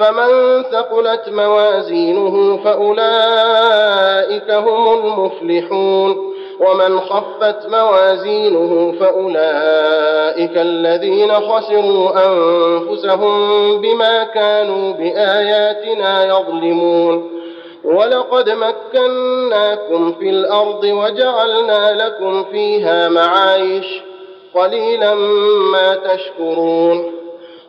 فمن ثقلت موازينه فأولئك هم المفلحون ومن خفت موازينه فأولئك الذين خسروا أنفسهم بما كانوا بآياتنا يظلمون ولقد مكناكم في الأرض وجعلنا لكم فيها معايش قليلا ما تشكرون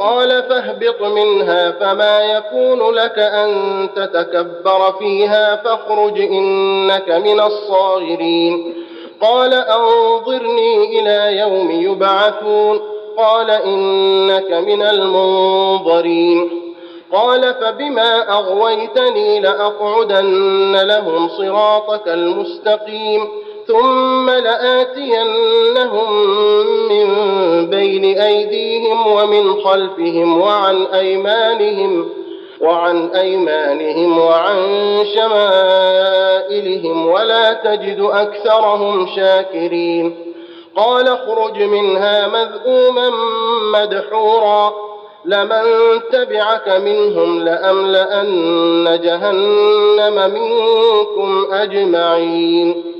قال فاهبط منها فما يكون لك أن تتكبر فيها فاخرج إنك من الصاغرين. قال أنظرني إلى يوم يبعثون. قال إنك من المنظرين. قال فبما أغويتني لأقعدن لهم صراطك المستقيم. ثم لآتينهم من بين أيديهم ومن خلفهم وعن أيمانهم وعن أيمانهم وعن شمائلهم ولا تجد أكثرهم شاكرين قال اخرج منها مذءوما مدحورا لمن تبعك منهم لأملأن جهنم منكم أجمعين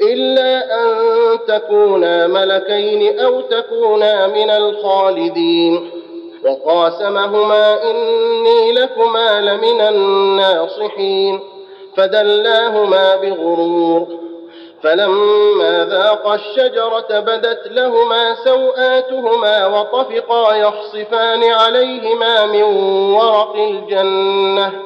إلا أن تكونا ملكين أو تكونا من الخالدين. وقاسمهما إني لكما لمن الناصحين. فدلاهما بغرور. فلما ذاقا الشجرة بدت لهما سوآتهما وطفقا يخصفان عليهما من ورق الجنة.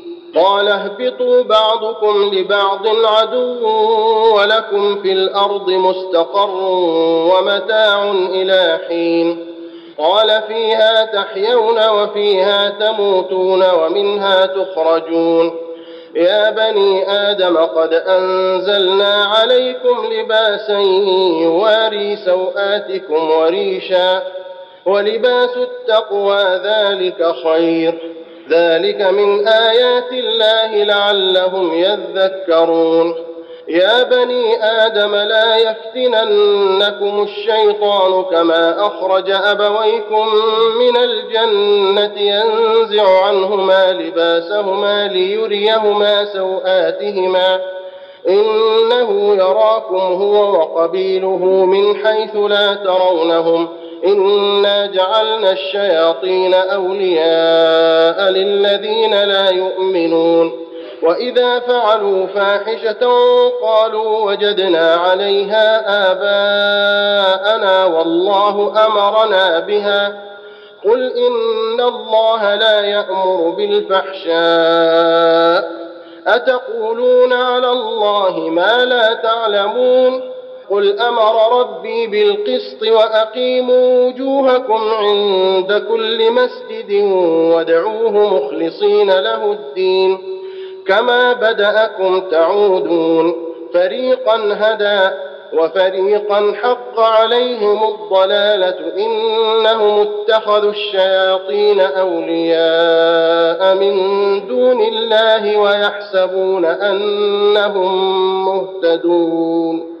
قال اهبطوا بعضكم لبعض عدو ولكم في الأرض مستقر ومتاع إلى حين. قال فيها تحيون وفيها تموتون ومنها تخرجون. يا بني آدم قد أنزلنا عليكم لباسا يواري سوآتكم وريشا. ولباس التقوى ذلك خير. ذلك من آيات الله لعلهم يذكرون. يا بني آدم لا يفتننكم الشيطان كما أخرج أبويكم من الجنة ينزع عنهما لباسهما ليريهما سوآتهما. إنه يراكم هو وقبيله من حيث لا ترونهم. انا جعلنا الشياطين اولياء للذين لا يؤمنون واذا فعلوا فاحشه قالوا وجدنا عليها اباءنا والله امرنا بها قل ان الله لا يامر بالفحشاء اتقولون على الله ما لا تعلمون قل أمر ربي بالقسط واقيموا وجوهكم عند كل مسجد ودعوه مخلصين له الدين كما بداكم تعودون فريقا هدى وفريقا حق عليهم الضلاله انهم اتخذوا الشياطين اولياء من دون الله ويحسبون انهم مهتدون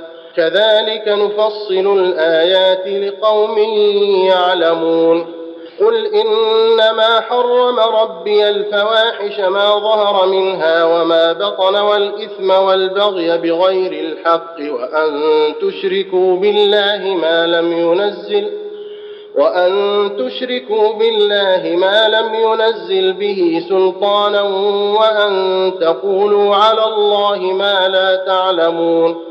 كذلك نفصل الآيات لقوم يعلمون. قل إنما حرم ربي الفواحش ما ظهر منها وما بطن والإثم والبغي بغير الحق وأن تشركوا بالله ما لم ينزل وأن تشركوا بالله ما لم ينزل به سلطانا وأن تقولوا على الله ما لا تعلمون.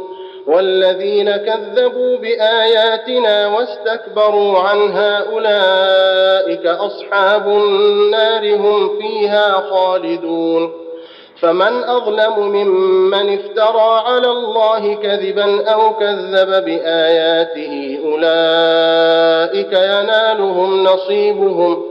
والذين كذبوا بآياتنا واستكبروا عنها أولئك أصحاب النار هم فيها خالدون. فمن أظلم ممن افترى على الله كذبا أو كذب بآياته أولئك ينالهم نصيبهم.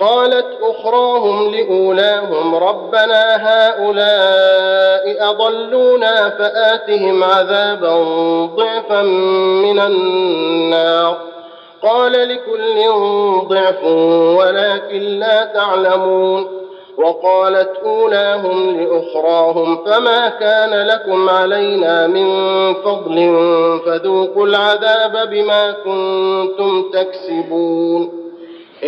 قالت أخراهم لأولاهم ربنا هؤلاء أضلونا فآتهم عذابا ضعفا من النار. قال لكل ضعف ولكن لا تعلمون. وقالت أولاهم لأخراهم فما كان لكم علينا من فضل فذوقوا العذاب بما كنتم تكسبون.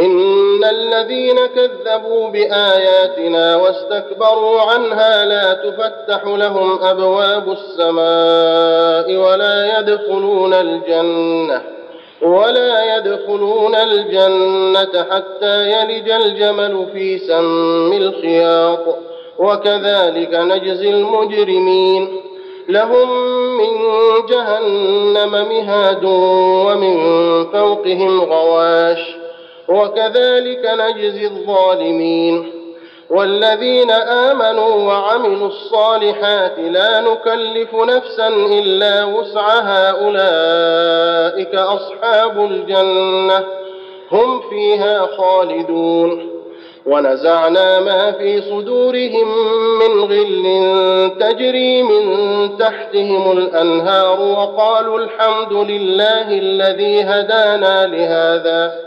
إن الذين كذبوا بآياتنا واستكبروا عنها لا تفتح لهم أبواب السماء ولا يدخلون الجنة ولا يدخلون الجنة حتى يلج الجمل في سم الخياط وكذلك نجزي المجرمين لهم من جهنم مهاد ومن فوقهم غواش وكذلك نجزي الظالمين والذين آمنوا وعملوا الصالحات لا نكلف نفسا إلا وسعها أولئك أصحاب الجنة هم فيها خالدون ونزعنا ما في صدورهم من غل تجري من تحتهم الأنهار وقالوا الحمد لله الذي هدانا لهذا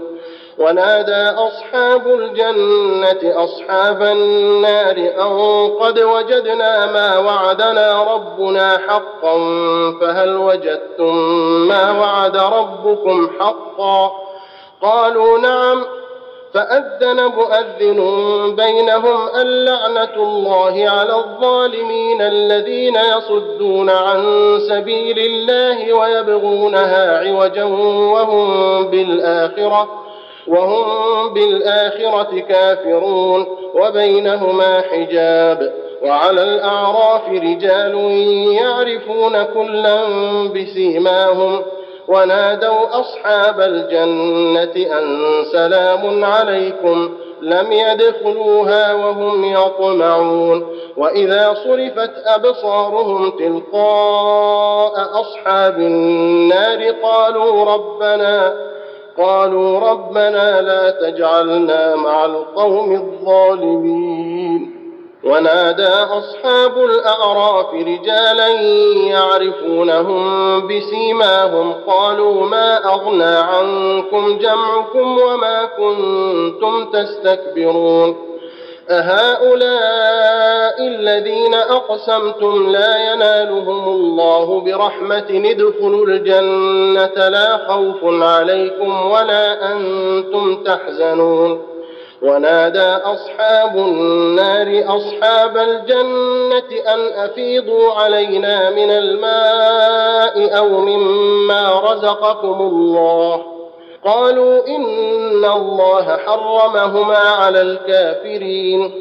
ونادى أصحاب الجنة أصحاب النار أن قد وجدنا ما وعدنا ربنا حقا فهل وجدتم ما وعد ربكم حقا؟ قالوا نعم. فأذن مؤذن بينهم اللعنة الله على الظالمين الذين يصدون عن سبيل الله ويبغونها عوجا وهم بالآخرة. وهم بالآخرة كافرون وبينهما حجاب وعلى الأعراف رجال يعرفون كلا بسيماهم ونادوا أصحاب الجنة أن سلام عليكم لم يدخلوها وهم يطمعون وإذا صرفت أبصارهم تلقاء أصحاب النار قالوا ربنا قالوا ربنا لا تجعلنا مع القوم الظالمين. ونادى أصحاب الأعراف رجالا يعرفونهم بسيماهم. قالوا ما أغنى عنكم جمعكم وما كنتم تستكبرون. أهؤلاء الذين أقسمتم لا ينالهم الله برحمة ادخلوا الجنة لا خوف عليكم ولا أنتم تحزنون. ونادى أصحاب النار أصحاب الجنة أن أفيضوا علينا من الماء أو مما رزقكم الله. قالوا إن الله حرمهما على الكافرين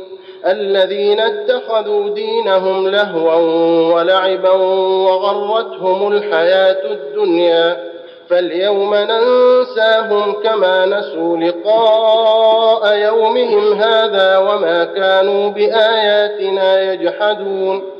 الذين اتخذوا دينهم لهوا ولعبا وغرتهم الحياة الدنيا فاليوم ننساهم كما نسوا لقاء يومهم هذا وما كانوا بآياتنا يجحدون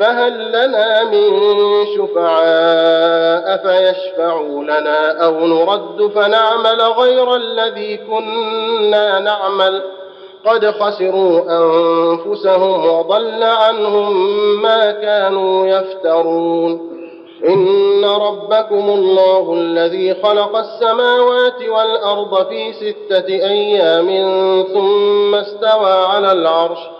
فهل لنا من شفعاء فيشفعوا لنا أو نرد فنعمل غير الذي كنا نعمل؟ قد خسروا أنفسهم وضل عنهم ما كانوا يفترون. إن ربكم الله الذي خلق السماوات والأرض في ستة أيام ثم استوى على العرش.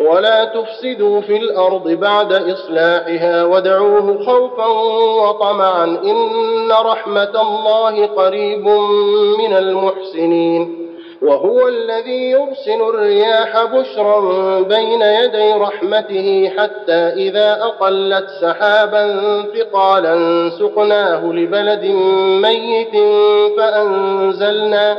ولا تفسدوا في الأرض بعد إصلاحها وادعوه خوفا وطمعا إن رحمة الله قريب من المحسنين وهو الذي يرسل الرياح بشرا بين يدي رحمته حتى إذا أقلت سحابا ثقالا سقناه لبلد ميت فأنزلنا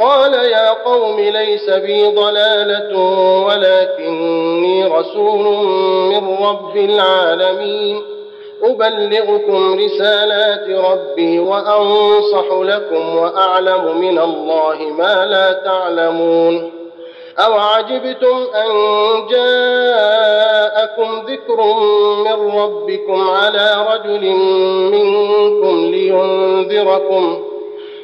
قال يا قوم ليس بي ضلالة ولكني رسول من رب العالمين. أبلغكم رسالات ربي وأنصح لكم وأعلم من الله ما لا تعلمون. أو عجبتم أن جاءكم ذكر من ربكم على رجل منكم لينذركم